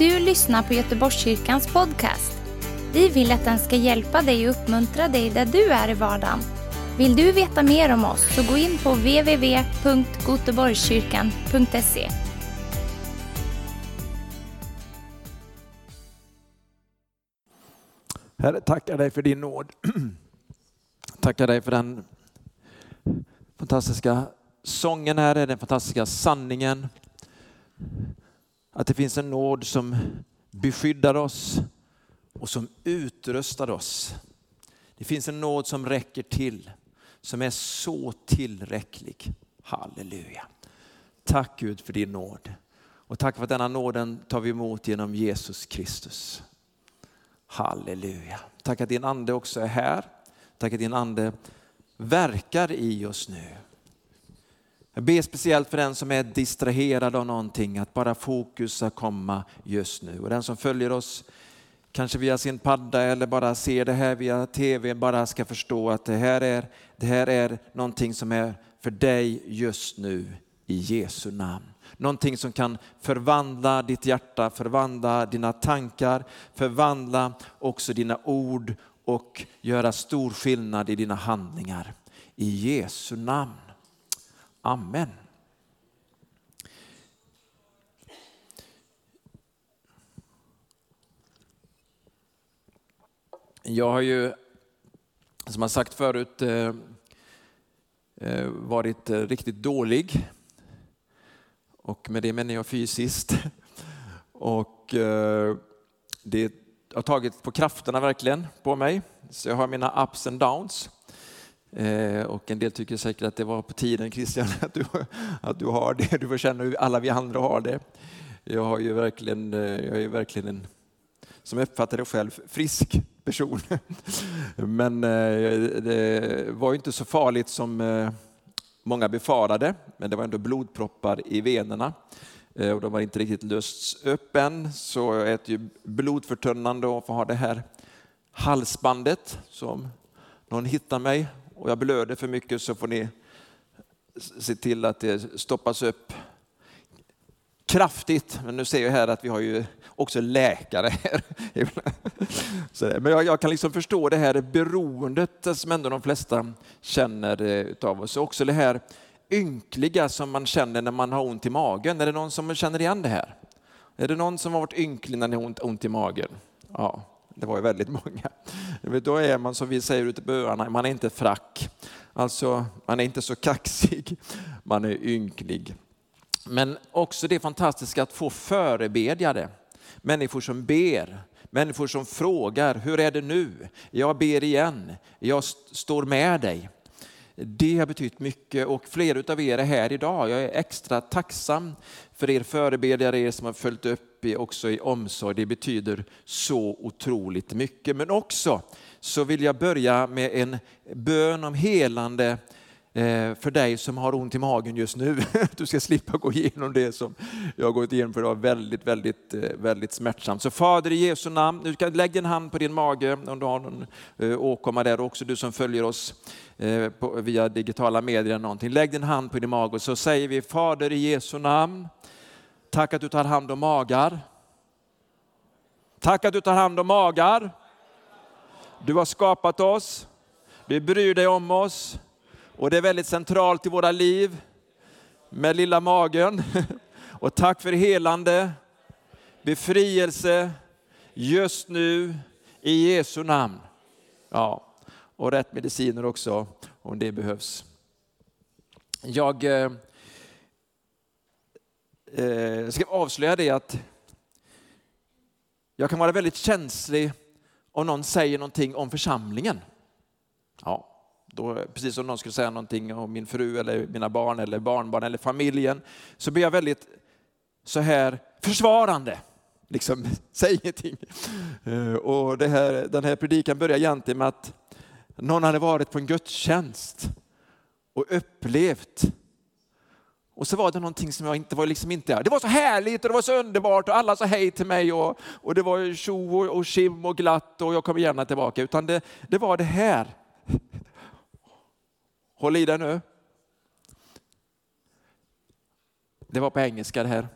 du lyssnar på Göteborgskyrkans podcast. Vi vill att den ska hjälpa dig och uppmuntra dig där du är i vardagen. Vill du veta mer om oss så gå in på www.goteborgskyrkan.se. Herre, tackar dig för din nåd. Tackar dig för den fantastiska sången här, den fantastiska sanningen. Att det finns en nåd som beskyddar oss och som utrustar oss. Det finns en nåd som räcker till, som är så tillräcklig. Halleluja. Tack Gud för din nåd. Och tack för att denna nåden tar vi emot genom Jesus Kristus. Halleluja. Tack att din ande också är här. Tack att din ande verkar i oss nu. Jag ber speciellt för den som är distraherad av någonting, att bara fokus ska komma just nu. Och den som följer oss, kanske via sin padda eller bara ser det här via tv, bara ska förstå att det här är, det här är någonting som är för dig just nu i Jesu namn. Någonting som kan förvandla ditt hjärta, förvandla dina tankar, förvandla också dina ord och göra stor skillnad i dina handlingar. I Jesu namn. Amen. Jag har ju, som jag sagt förut, eh, eh, varit eh, riktigt dålig. Och med det menar jag fysiskt. Och det har tagit på krafterna verkligen på mig. Så jag har mina ups and downs. Eh, och en del tycker säkert att det var på tiden Christian att du, att du har det. Du får känna hur alla vi andra har det. Jag har ju verkligen, eh, jag är verkligen en, som jag uppfattar det själv, frisk person. Men eh, det var ju inte så farligt som eh, många befarade. Men det var ändå blodproppar i venerna eh, och de har inte riktigt lösts upp än. Så jag äter ju blodförtunnande och får ha det här halsbandet som någon hittar mig och jag blöder för mycket så får ni se till att det stoppas upp kraftigt. Men nu ser jag här att vi har ju också läkare här. Men jag, kan liksom förstå det här beroendet som ändå de flesta känner av utav oss. Och också det här ynkliga som man känner när man har ont i magen. Är det någon som känner igen det här? Är det någon som har varit ynklig när ni har ont, ont i magen? Ja, det var ju väldigt många. Då är man som vi säger ute på öarna, man är inte frack. Alltså, man är inte så kaxig, man är ynklig. Men också det fantastiska att få förebedjare, människor som ber, människor som frågar, hur är det nu? Jag ber igen, jag står med dig. Det har betytt mycket och flera av er är här idag. Jag är extra tacksam för er förebedjare, er som har följt upp också i omsorg. Det betyder så otroligt mycket. Men också så vill jag börja med en bön om helande Eh, för dig som har ont i magen just nu. Du ska slippa gå igenom det som jag har gått igenom för det var väldigt, väldigt, eh, väldigt smärtsamt. Så Fader i Jesu namn, du kan lägga en hand på din mage om du har någon eh, åkomma där. Också du som följer oss via digitala medier eller någonting. Lägg din hand på din mage och så säger vi Fader i Jesu namn. Tack att du tar hand om magar. Tack att du tar hand om magar. Du har skapat oss. Du bryr dig om oss. Och det är väldigt centralt i våra liv med lilla magen. Och tack för helande, befrielse just nu i Jesu namn. Ja, och rätt mediciner också om det behövs. Jag eh, eh ska avslöja det att jag kan vara väldigt känslig om någon säger någonting om församlingen. Ja, då, precis som någon skulle säga någonting om min fru eller mina barn eller barnbarn eller familjen, så blir jag väldigt så här försvarande. Liksom, säg ingenting. Eh, och det här, den här predikan börjar egentligen med att någon hade varit på en gudstjänst och upplevt och så var det någonting som jag inte var liksom inte, det var så härligt och det var så underbart och alla sa hej till mig och, och det var tjo och, och kim och glatt och jag kommer gärna tillbaka. Utan det, det var det här. Håll i dig nu. Det var på engelska det här.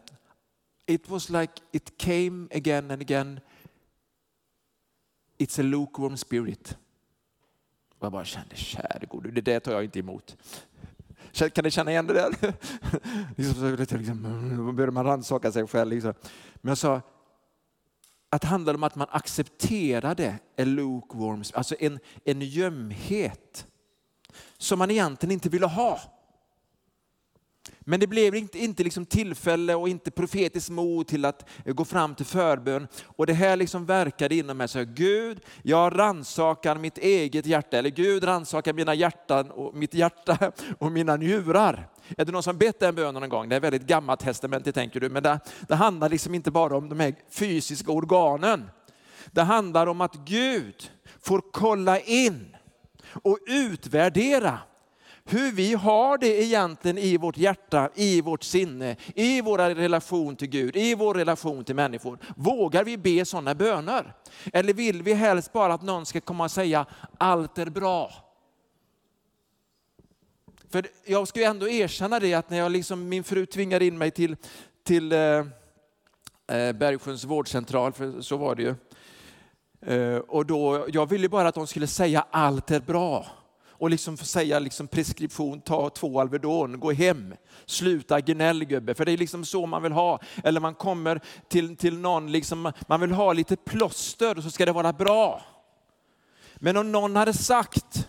It was like it came again and again. It's a lukewarm spirit. Och jag bara kände, käre gode, det där tar jag inte emot. Kan ni känna igen det där? liksom, liksom, då började man rannsaka sig själv. Liksom. Men jag sa, att det handlar om att man accepterade en lukewarm, alltså en, en gömhet som man egentligen inte ville ha. Men det blev inte, inte liksom tillfälle och inte profetiskt mod till att gå fram till förbön. Och det här liksom verkade inom mig. Så här, Gud, jag rannsakar mitt eget hjärta. Eller Gud rannsakar mina hjärtan och mitt hjärta och mina njurar. Är det någon som bett den bönen någon gång? Det är väldigt gammalt testament, tänker du. Men det, det handlar liksom inte bara om de här fysiska organen. Det handlar om att Gud får kolla in och utvärdera hur vi har det egentligen i vårt hjärta, i vårt sinne, i vår relation till Gud, i vår relation till människor. Vågar vi be sådana böner? Eller vill vi helst bara att någon ska komma och säga allt är bra? För jag ska ju ändå erkänna det att när jag liksom, min fru tvingade in mig till, till eh, eh Bergsjöns vårdcentral, för så var det ju. Eh, och då, jag ville bara att de skulle säga allt är bra och liksom säga liksom preskription, ta två Alvedon, gå hem, sluta gnäll gubbe, för det är liksom så man vill ha. Eller man kommer till, till någon, liksom, man vill ha lite plåster och så ska det vara bra. Men om någon hade sagt,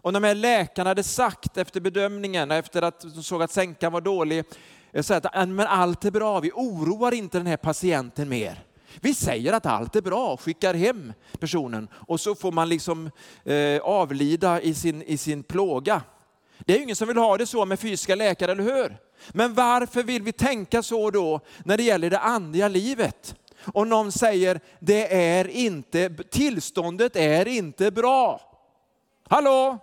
och de här läkarna hade sagt efter bedömningen, efter att de såg att sänkan var dålig, eh, så att men allt är bra, vi oroar inte den här patienten mer. Vi säger att allt är bra, och skickar hem personen och så får man liksom eh, avlida i sin, i sin plåga. Det är ju ingen som vill ha det så med fysiska läkare, eller hur? Men varför vill vi tänka så då när det gäller det andliga livet? Och någon säger, det är inte, tillståndet är inte bra. Hallå?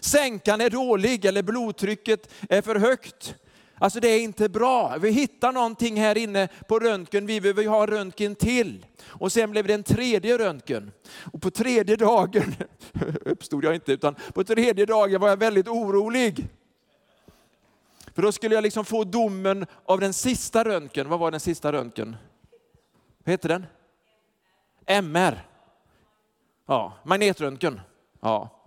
Sänkan är dålig eller blodtrycket är för högt. Alltså det är inte bra. Vi hittar någonting här inne på röntgen, vi behöver ha röntgen till. Och sen blev det en tredje röntgen. Och på tredje dagen uppstod jag inte, utan på tredje dagen var jag väldigt orolig. För då skulle jag liksom få domen av den sista röntgen. Vad var den sista röntgen? Vad heter den? MR. Ja, magnetröntgen. Ja.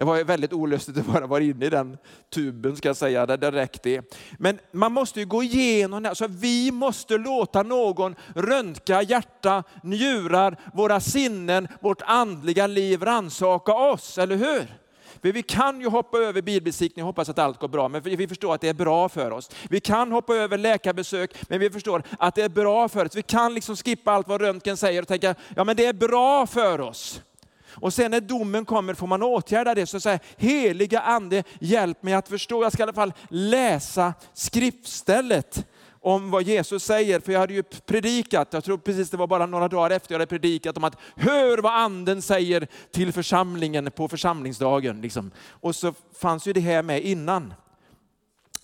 Det var väldigt olustigt att bara vara inne i den tuben, ska jag säga, där det räckte. Men man måste ju gå igenom det. Alltså, vi måste låta någon röntga hjärta, njurar, våra sinnen, vårt andliga liv ransaka oss, eller hur? För vi kan ju hoppa över bilbesiktning och hoppas att allt går bra, men vi förstår att det är bra för oss. Vi kan hoppa över läkarbesök, men vi förstår att det är bra för oss. Vi kan liksom skippa allt vad röntgen säger och tänka, ja men det är bra för oss. Och sen när domen kommer får man åtgärda det. Så säger heliga ande, hjälp mig att förstå. Jag ska i alla fall läsa skriftstället om vad Jesus säger, för jag hade ju predikat, jag tror precis det var bara några dagar efter jag hade predikat om att hör vad anden säger till församlingen på församlingsdagen. Liksom. Och så fanns ju det här med innan.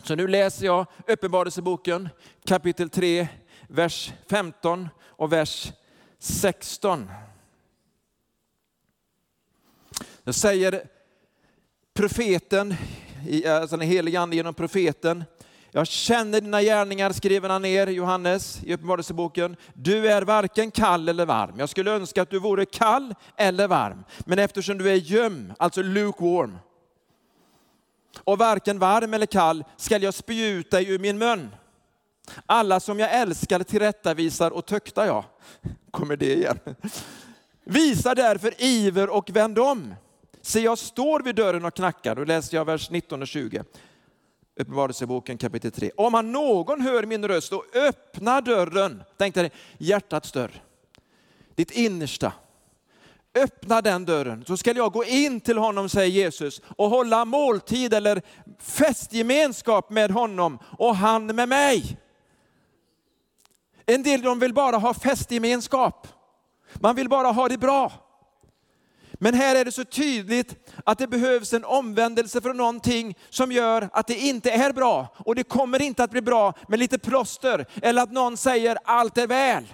Så nu läser jag Uppenbarelseboken kapitel 3, vers 15 och vers 16. Då säger profeten, eh, alltså den helige ande genom profeten, jag känner dina gärningar, skriver han ner Johannes i Uppenbarelseboken. Du är varken kall eller varm. Jag skulle önska att du vore kall eller varm. Men eftersom du är göm, alltså lukewarm, och varken varm eller kall skall jag spjuta dig ur min mun. Alla som jag älskar tillrättavisar och tuktar jag. Kommer det igen? Visa därför iver och vänd om. Se, jag står vid dörren och knackar. Då läser jag vers 19 och 20. Uppenbarelseboken kapitel 3. Om han någon hör min röst och öppnar dörren, tänk dig hjärtats dörr, ditt innersta. Öppna den dörren så ska jag gå in till honom, säger Jesus, och hålla måltid eller festgemenskap med honom och han med mig. En del de vill bara ha festgemenskap. Man vill bara ha det bra. Men här är det så tydligt att det behövs en omvändelse från någonting som gör att det inte är bra. Och det kommer inte att bli bra med lite plåster eller att någon säger allt är väl.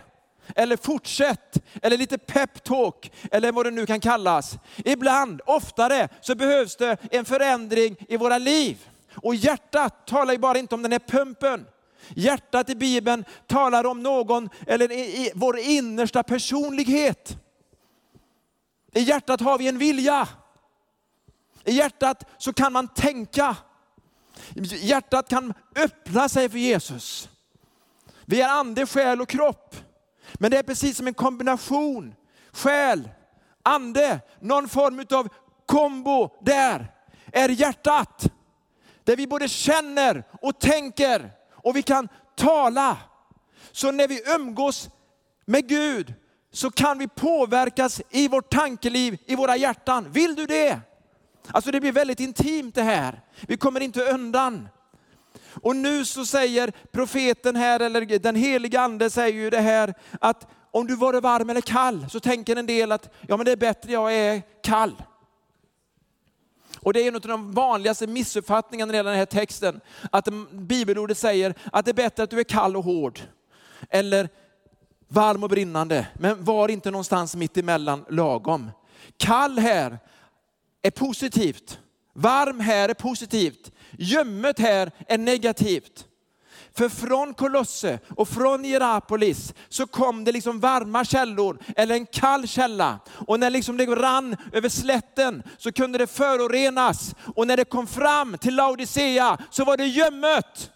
Eller fortsätt, eller lite peptalk, eller vad det nu kan kallas. Ibland, oftare, så behövs det en förändring i våra liv. Och hjärtat talar ju bara inte om den här pumpen. Hjärtat i Bibeln talar om någon, eller i, i vår innersta personlighet. I hjärtat har vi en vilja. I hjärtat så kan man tänka. Hjärtat kan öppna sig för Jesus. Vi är ande, själ och kropp. Men det är precis som en kombination. Själ, ande, någon form av kombo där är hjärtat. Där vi både känner och tänker och vi kan tala. Så när vi umgås med Gud så kan vi påverkas i vårt tankeliv, i våra hjärtan. Vill du det? Alltså det blir väldigt intimt det här. Vi kommer inte undan. Och nu så säger profeten här, eller den heliga ande säger ju det här, att om du var varm eller kall, så tänker en del att ja men det är bättre jag är kall. Och det är en av de vanligaste missuppfattningarna när det gäller den här texten. Att bibelordet säger att det är bättre att du är kall och hård. Eller varm och brinnande. Men var inte någonstans mitt emellan lagom. Kall här är positivt. Varm här är positivt. Gömmet här är negativt. För från Kolosse och från Hierapolis så kom det liksom varma källor, eller en kall källa. Och när liksom det rann över slätten så kunde det förorenas. Och när det kom fram till Laodicea så var det gömmet.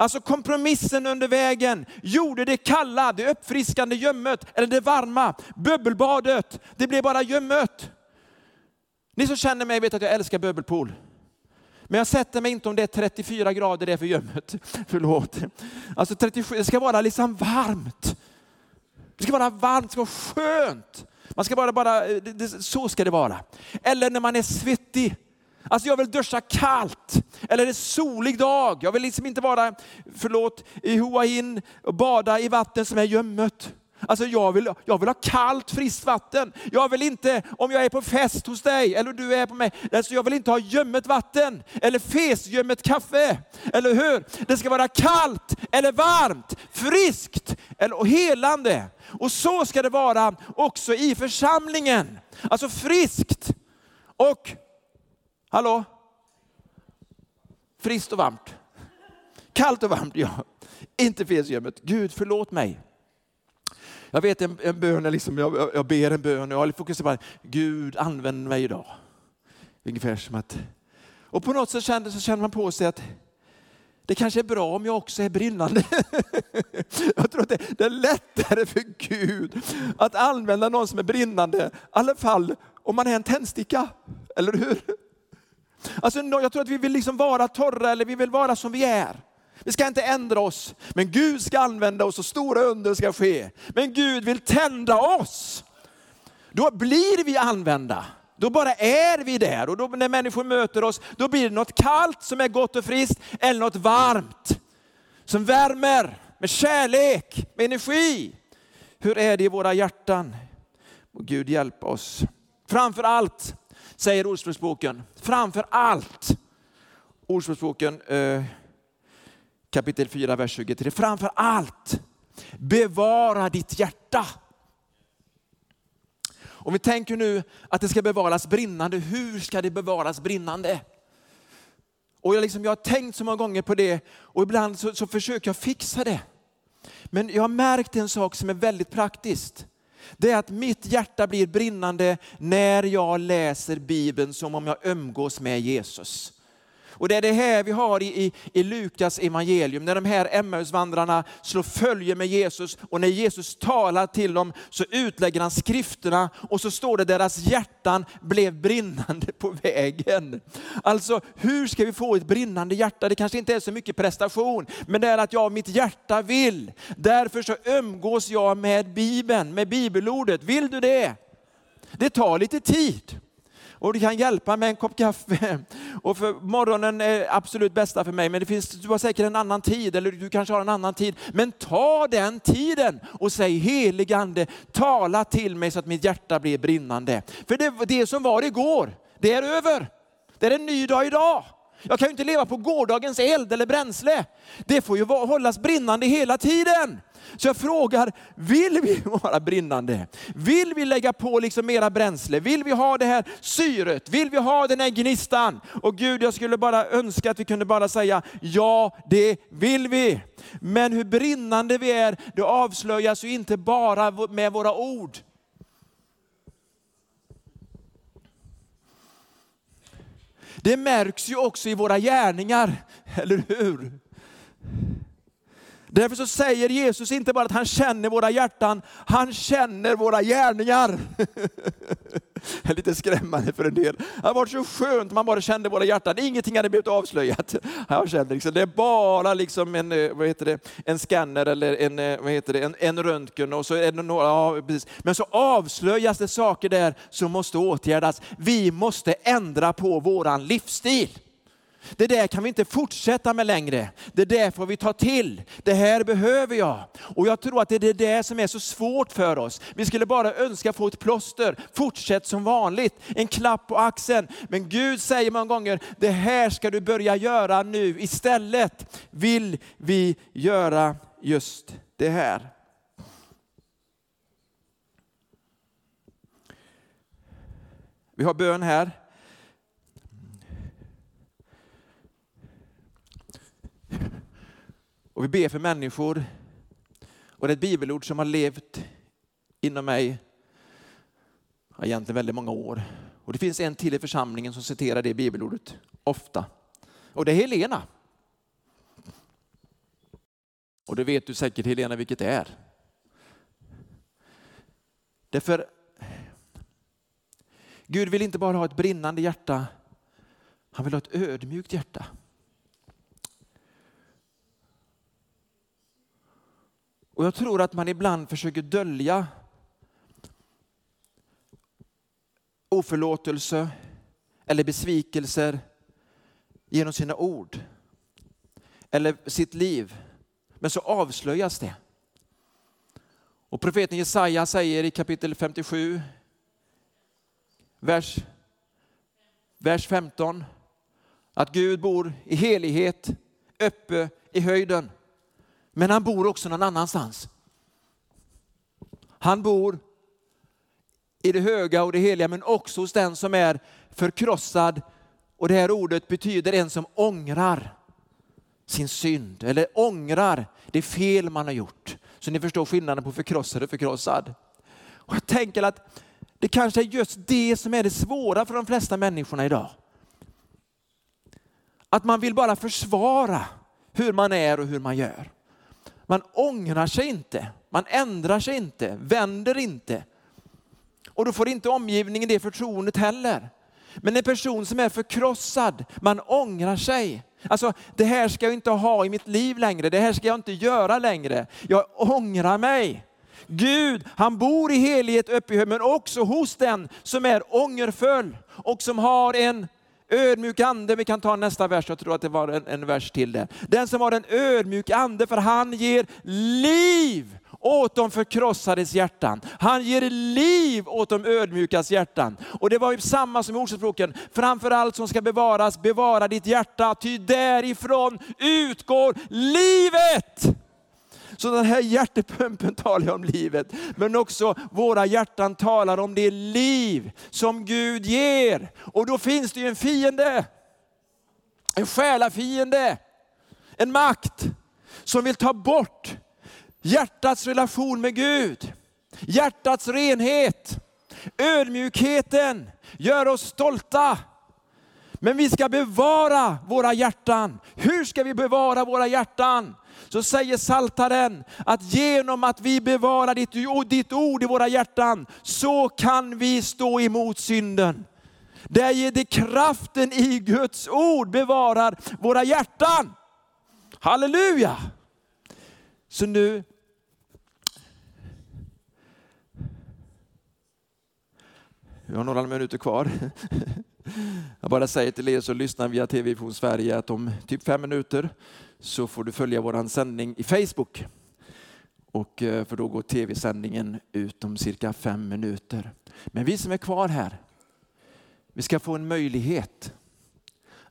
Alltså kompromissen under vägen gjorde det kalla, det uppfriskande gömmet, eller det varma, bubbelbadet, det blev bara gömmet. Ni som känner mig vet att jag älskar bubbelpool. Men jag sätter mig inte om det är 34 grader det är för gömmet. Förlåt. Alltså 37, det ska vara liksom varmt. Det ska vara varmt, det ska vara skönt. Man ska bara, bara det, det, så ska det vara. Eller när man är svettig. Alltså jag vill duscha kallt. Eller en solig dag. Jag vill liksom inte vara, förlåt, i Hua in och bada i vatten som är gömmet. Alltså jag vill, jag vill ha kallt, friskt vatten. Jag vill inte, om jag är på fest hos dig eller du är på mig, alltså jag vill inte ha gömmet vatten eller fesgömmet kaffe. Eller hur? Det ska vara kallt eller varmt, friskt eller helande. Och så ska det vara också i församlingen. Alltså friskt och, hallå? Friskt och varmt. Kallt och varmt, ja. Inte fesgömmet. Gud förlåt mig. Jag vet en, en bön, liksom, jag, jag ber en bön och jag fokuserar på Gud använd mig idag. Ungefär som att, och på något sätt kände, så känner man på sig att det kanske är bra om jag också är brinnande. Jag tror att det, det är lättare för Gud att använda någon som är brinnande, i alla fall om man är en tändsticka. Eller hur? Alltså, jag tror att vi vill liksom vara torra eller vi vill vara som vi är. Vi ska inte ändra oss, men Gud ska använda oss och stora under ska ske. Men Gud vill tända oss. Då blir vi använda. Då bara är vi där och då när människor möter oss, då blir det något kallt som är gott och friskt eller något varmt som värmer med kärlek, med energi. Hur är det i våra hjärtan? Må Gud hjälpa oss. Framför allt, säger Ordspråksboken, framför allt. Ordspråksboken eh, kapitel 4, vers 23. Framför allt, bevara ditt hjärta. Om vi tänker nu att det ska bevaras brinnande, hur ska det bevaras brinnande? Och jag, liksom, jag har tänkt så många gånger på det och ibland så, så försöker jag fixa det. Men jag har märkt en sak som är väldigt praktiskt. Det är att mitt hjärta blir brinnande när jag läser Bibeln som om jag umgås med Jesus. Och det är det här vi har i, i, i Lukas evangelium, när de här Emmausvandrarna slår följe med Jesus och när Jesus talar till dem så utlägger han skrifterna och så står det deras hjärtan blev brinnande på vägen. Alltså hur ska vi få ett brinnande hjärta? Det kanske inte är så mycket prestation, men det är att jag mitt hjärta vill. Därför så umgås jag med Bibeln, med bibelordet. Vill du det? Det tar lite tid och du kan hjälpa med en kopp kaffe. Och för morgonen är absolut bästa för mig, men det finns, du har säkert en annan tid, eller du kanske har en annan tid. Men ta den tiden och säg heligande, tala till mig så att mitt hjärta blir brinnande. För det, det som var igår, det är över. Det är en ny dag idag. Jag kan ju inte leva på gårdagens eld eller bränsle. Det får ju hållas brinnande hela tiden. Så jag frågar, vill vi vara brinnande? Vill vi lägga på liksom mera bränsle? Vill vi ha det här syret? Vill vi ha den här gnistan? Och Gud, jag skulle bara önska att vi kunde bara säga, ja det vill vi. Men hur brinnande vi är, det avslöjas ju inte bara med våra ord. Det märks ju också i våra gärningar, eller hur? Därför så säger Jesus inte bara att han känner våra hjärtan, han känner våra gärningar. Det är lite skrämmande för en del. Det har varit så skönt man bara kände våra hjärtan. Ingenting hade blivit avslöjat. Jag kände liksom, det är bara liksom en, eh, vad heter det, en scanner eller en, eh, vad heter det, en, en röntgen. Och så är det några, ja, Men så avslöjas det saker där som måste åtgärdas. Vi måste ändra på våran livsstil. Det där kan vi inte fortsätta med längre. Det där får vi ta till. Det här behöver jag. Och jag tror att det är det där som är så svårt för oss. Vi skulle bara önska få ett plåster. Fortsätt som vanligt. En klapp på axeln. Men Gud säger många gånger, det här ska du börja göra nu. Istället vill vi göra just det här. Vi har bön här. Och vi ber för människor. Och det är ett bibelord som har levt inom mig ja, egentligen väldigt många år. Och det finns en till i församlingen som citerar det bibelordet ofta. Och det är Helena. Och det vet du säkert Helena vilket det är. Därför Gud vill inte bara ha ett brinnande hjärta, han vill ha ett ödmjukt hjärta. Och jag tror att man ibland försöker dölja oförlåtelse eller besvikelser genom sina ord eller sitt liv. Men så avslöjas det. Och profeten Jesaja säger i kapitel 57, vers, vers 15, att Gud bor i helighet, uppe i höjden. Men han bor också någon annanstans. Han bor i det höga och det heliga men också hos den som är förkrossad. Och det här ordet betyder en som ångrar sin synd eller ångrar det fel man har gjort. Så ni förstår skillnaden på förkrossad och förkrossad. Och jag tänker att det kanske är just det som är det svåra för de flesta människorna idag. Att man vill bara försvara hur man är och hur man gör. Man ångrar sig inte, man ändrar sig inte, vänder inte. Och då får inte omgivningen det förtroendet heller. Men en person som är förkrossad, man ångrar sig. Alltså, det här ska jag inte ha i mitt liv längre, det här ska jag inte göra längre. Jag ångrar mig. Gud, han bor i helighet uppe i hög, men också hos den som är ångerfull och som har en Ödmjuk ande, vi kan ta nästa vers, jag tror att det var en, en vers till där. Den som har en ödmjuk ande, för han ger liv åt de förkrossades hjärtan. Han ger liv åt de ödmjukas hjärtan. Och det var ju samma som i Ordspråken, framför allt som ska bevaras, bevara ditt hjärta, ty därifrån utgår livet. Så den här hjärtepumpen talar om livet, men också våra hjärtan talar om det liv som Gud ger. Och då finns det ju en fiende, en själafiende, en makt som vill ta bort hjärtats relation med Gud, hjärtats renhet, ödmjukheten, gör oss stolta. Men vi ska bevara våra hjärtan. Hur ska vi bevara våra hjärtan? Så säger Saltaren att genom att vi bevarar ditt, ditt ord i våra hjärtan så kan vi stå emot synden. Där ger det kraften i Guds ord bevarar våra hjärtan. Halleluja! Så nu Vi har några minuter kvar. Jag bara säger till er som lyssnar via TV från Sverige att om typ fem minuter så får du följa vår sändning i Facebook. Och eh, för då går tv-sändningen ut om cirka fem minuter. Men vi som är kvar här, vi ska få en möjlighet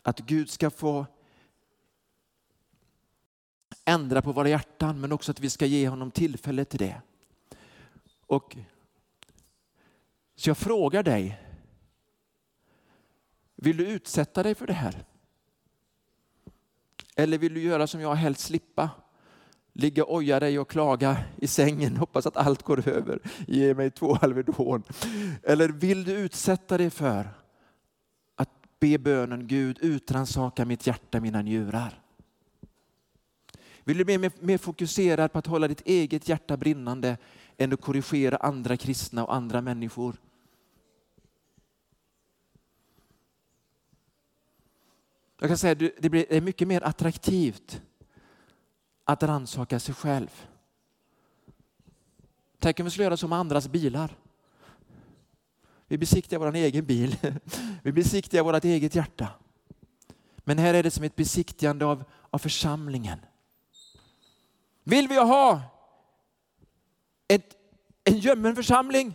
Att Gud ska få ändra på våra hjärtan men också att vi ska ge honom tillfälle till det. Och så jag frågar dig, vill du utsätta dig för det här? Eller vill du göra som jag helst slippa? Ligga och oja dig och klaga i sängen, hoppas att allt går över, ge mig två Alvedon. Eller vill du utsätta dig för att be bönen Gud utransaka mitt hjärta, mina njurar? Vill du bli mer, mer fokuserad på att hålla ditt eget hjärta brinnande än att korrigera andra kristna och andra människor? Jag kan säga att det blir mycket mer attraktivt att rannsaka sig själv. Tänk om vi skulle göra så med andras bilar. Vi besiktigar vår egen bil. Vi besiktigar vårt eget hjärta. Men här är det som ett besiktigande av, av församlingen. Vill vi ha ett, en gömmen församling?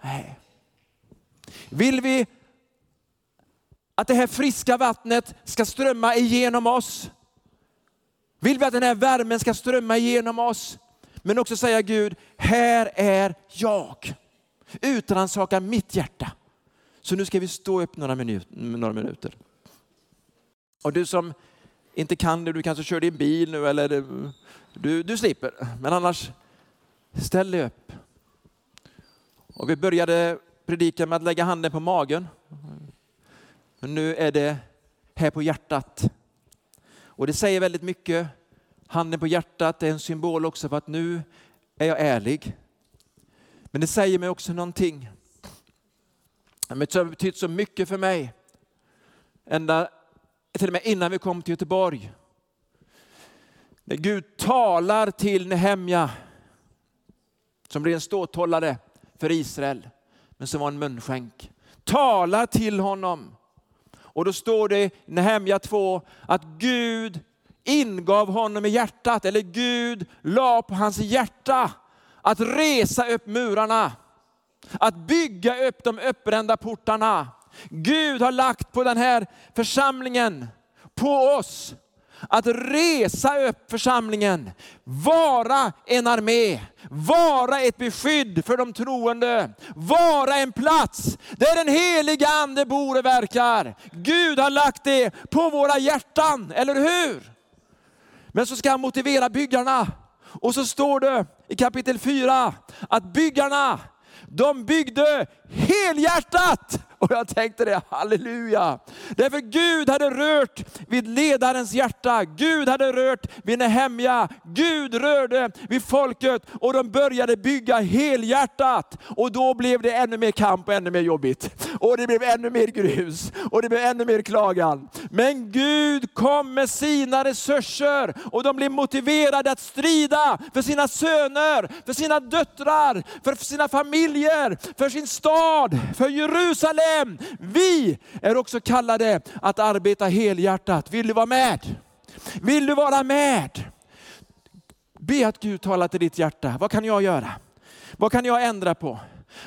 Nej. Vill vi att det här friska vattnet ska strömma igenom oss? Vill vi att den här värmen ska strömma igenom oss? Men också säga Gud, här är jag. Utransaka mitt hjärta. Så nu ska vi stå upp några, minut, några minuter. Och du som inte kan det, du kanske kör din bil nu eller du, du slipper. Men annars, ställ dig upp. Och vi började predika med att lägga handen på magen. Men nu är det här på hjärtat. Och det säger väldigt mycket. Handen på hjärtat är en symbol också för att nu är jag ärlig. Men det säger mig också någonting. Det har betytt så mycket för mig. Ända till och med innan vi kom till Göteborg. När Gud talar till Nehemja, som blev en ståthållare för Israel, men som var en munskänk. Talar till honom. Och då står det i Nehemja 2 att Gud ingav honom i hjärtat, eller Gud la på hans hjärta att resa upp murarna. Att bygga upp de uppbrända portarna. Gud har lagt på den här församlingen, på oss, att resa upp församlingen, vara en armé, vara ett beskydd för de troende, vara en plats där den heliga ande bor och verkar. Gud har lagt det på våra hjärtan, eller hur? Men så ska han motivera byggarna. Och så står det i kapitel 4 att byggarna, de byggde helhjärtat och jag tänkte det, halleluja. Därför Gud hade rört vid ledarens hjärta. Gud hade rört vid Nehemja. Gud rörde vid folket och de började bygga helhjärtat. Och då blev det ännu mer kamp och ännu mer jobbigt. Och det blev ännu mer grus och det blev ännu mer klagan. Men Gud kom med sina resurser och de blev motiverade att strida för sina söner, för sina döttrar, för sina familjer, för sin stad, för Jerusalem Jerusalem. Vi är också kallade att arbeta helhjärtat. Vill du vara med? Vill du vara med? Be att Gud talar till ditt hjärta. Vad kan jag göra? Vad kan jag ändra på?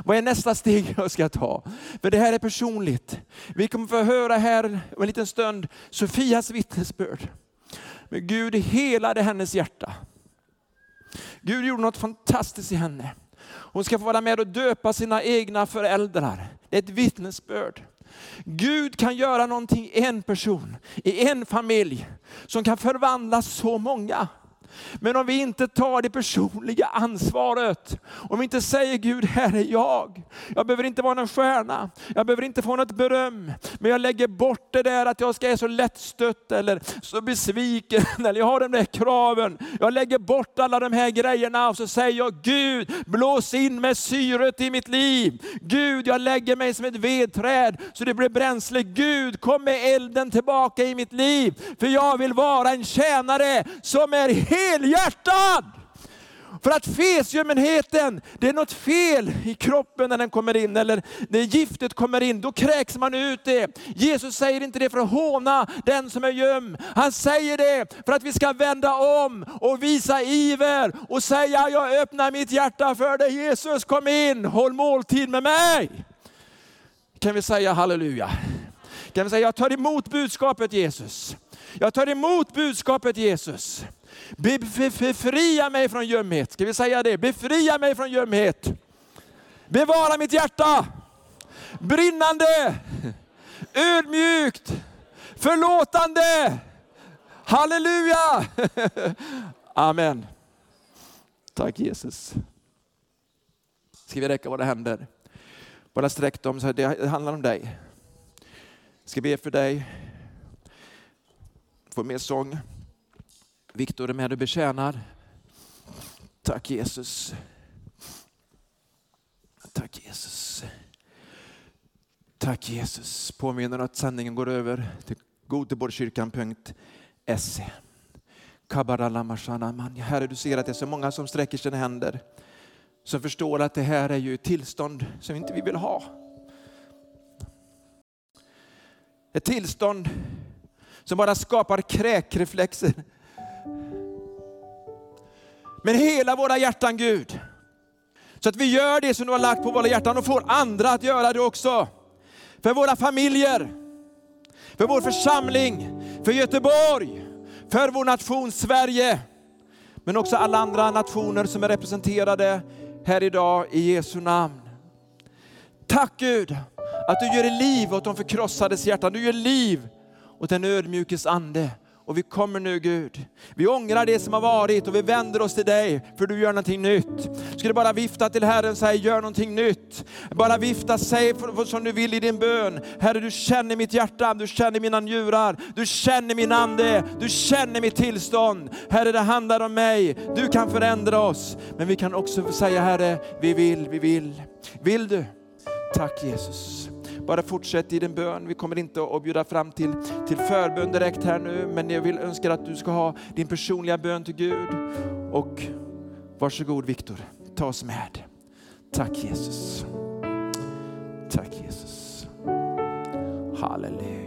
Vad är nästa steg jag ska ta? För det här är personligt. Vi kommer få höra här om en liten stund Sofias vittnesbörd. Men Gud helade hennes hjärta. Gud gjorde något fantastiskt i henne. Hon ska få vara med och döpa sina egna föräldrar. Det är ett vittnesbörd. Gud kan göra någonting i en person, i en familj, som kan förvandla så många. Men om vi inte tar det personliga ansvaret, om vi inte säger Gud, här är jag. Jag behöver inte vara någon stjärna, jag behöver inte få något beröm, men jag lägger bort det där att jag ska vara så lättstött eller så besviken, eller jag har de där kraven. Jag lägger bort alla de här grejerna och så säger jag, Gud, blås in med syret i mitt liv. Gud, jag lägger mig som ett vedträd så det blir bränsle. Gud, kom med elden tillbaka i mitt liv, för jag vill vara en tjänare som är helt helhjärtad. För att fesiumenheten, det är något fel i kroppen när den kommer in, eller när giftet kommer in, då kräks man ut det. Jesus säger inte det för att håna den som är göm. Han säger det för att vi ska vända om och visa iver och säga, jag öppnar mitt hjärta för dig Jesus, kom in, håll måltid med mig. Kan vi säga halleluja? Kan vi säga, jag tar emot budskapet Jesus. Jag tar emot budskapet Jesus. Befria mig från gömhet. Ska vi säga det? Befria mig från gömhet. Bevara mitt hjärta. Brinnande, ödmjukt, förlåtande. Halleluja! Amen. Tack Jesus. Ska vi räcka våra händer? Bara sträck dem, så det handlar om dig. Ska be för dig. Få mer sång. Viktor är med och betjänar. Tack Jesus. Tack Jesus. Tack Jesus. Påminner att sändningen går över till goteborgskyrkan.se. Herre, du ser att det är så många som sträcker sina händer, som förstår att det här är ju ett tillstånd som inte vi vill ha. Ett tillstånd som bara skapar kräkreflexer. Med hela våra hjärtan Gud, så att vi gör det som du har lagt på våra hjärtan och får andra att göra det också. För våra familjer, för vår församling, för Göteborg, för vår nation Sverige, men också alla andra nationer som är representerade här idag i Jesu namn. Tack Gud att du gör liv åt de förkrossades hjärtan, du gör liv åt den ödmjukes ande. Och vi kommer nu Gud. Vi ångrar det som har varit och vi vänder oss till dig för du gör någonting nytt. Skulle bara vifta till Herren och säga gör någonting nytt. Bara vifta, säg som du vill i din bön. Herre du känner mitt hjärta, du känner mina njurar, du känner min ande, du känner mitt tillstånd. Herre det handlar om mig, du kan förändra oss. Men vi kan också säga Herre, vi vill, vi vill. Vill du? Tack Jesus. Bara fortsätt i din bön. Vi kommer inte att bjuda fram till, till förbön direkt här nu, men jag vill önska att du ska ha din personliga bön till Gud. Och varsågod Viktor, ta oss med. Tack Jesus. Tack Jesus. Halleluja.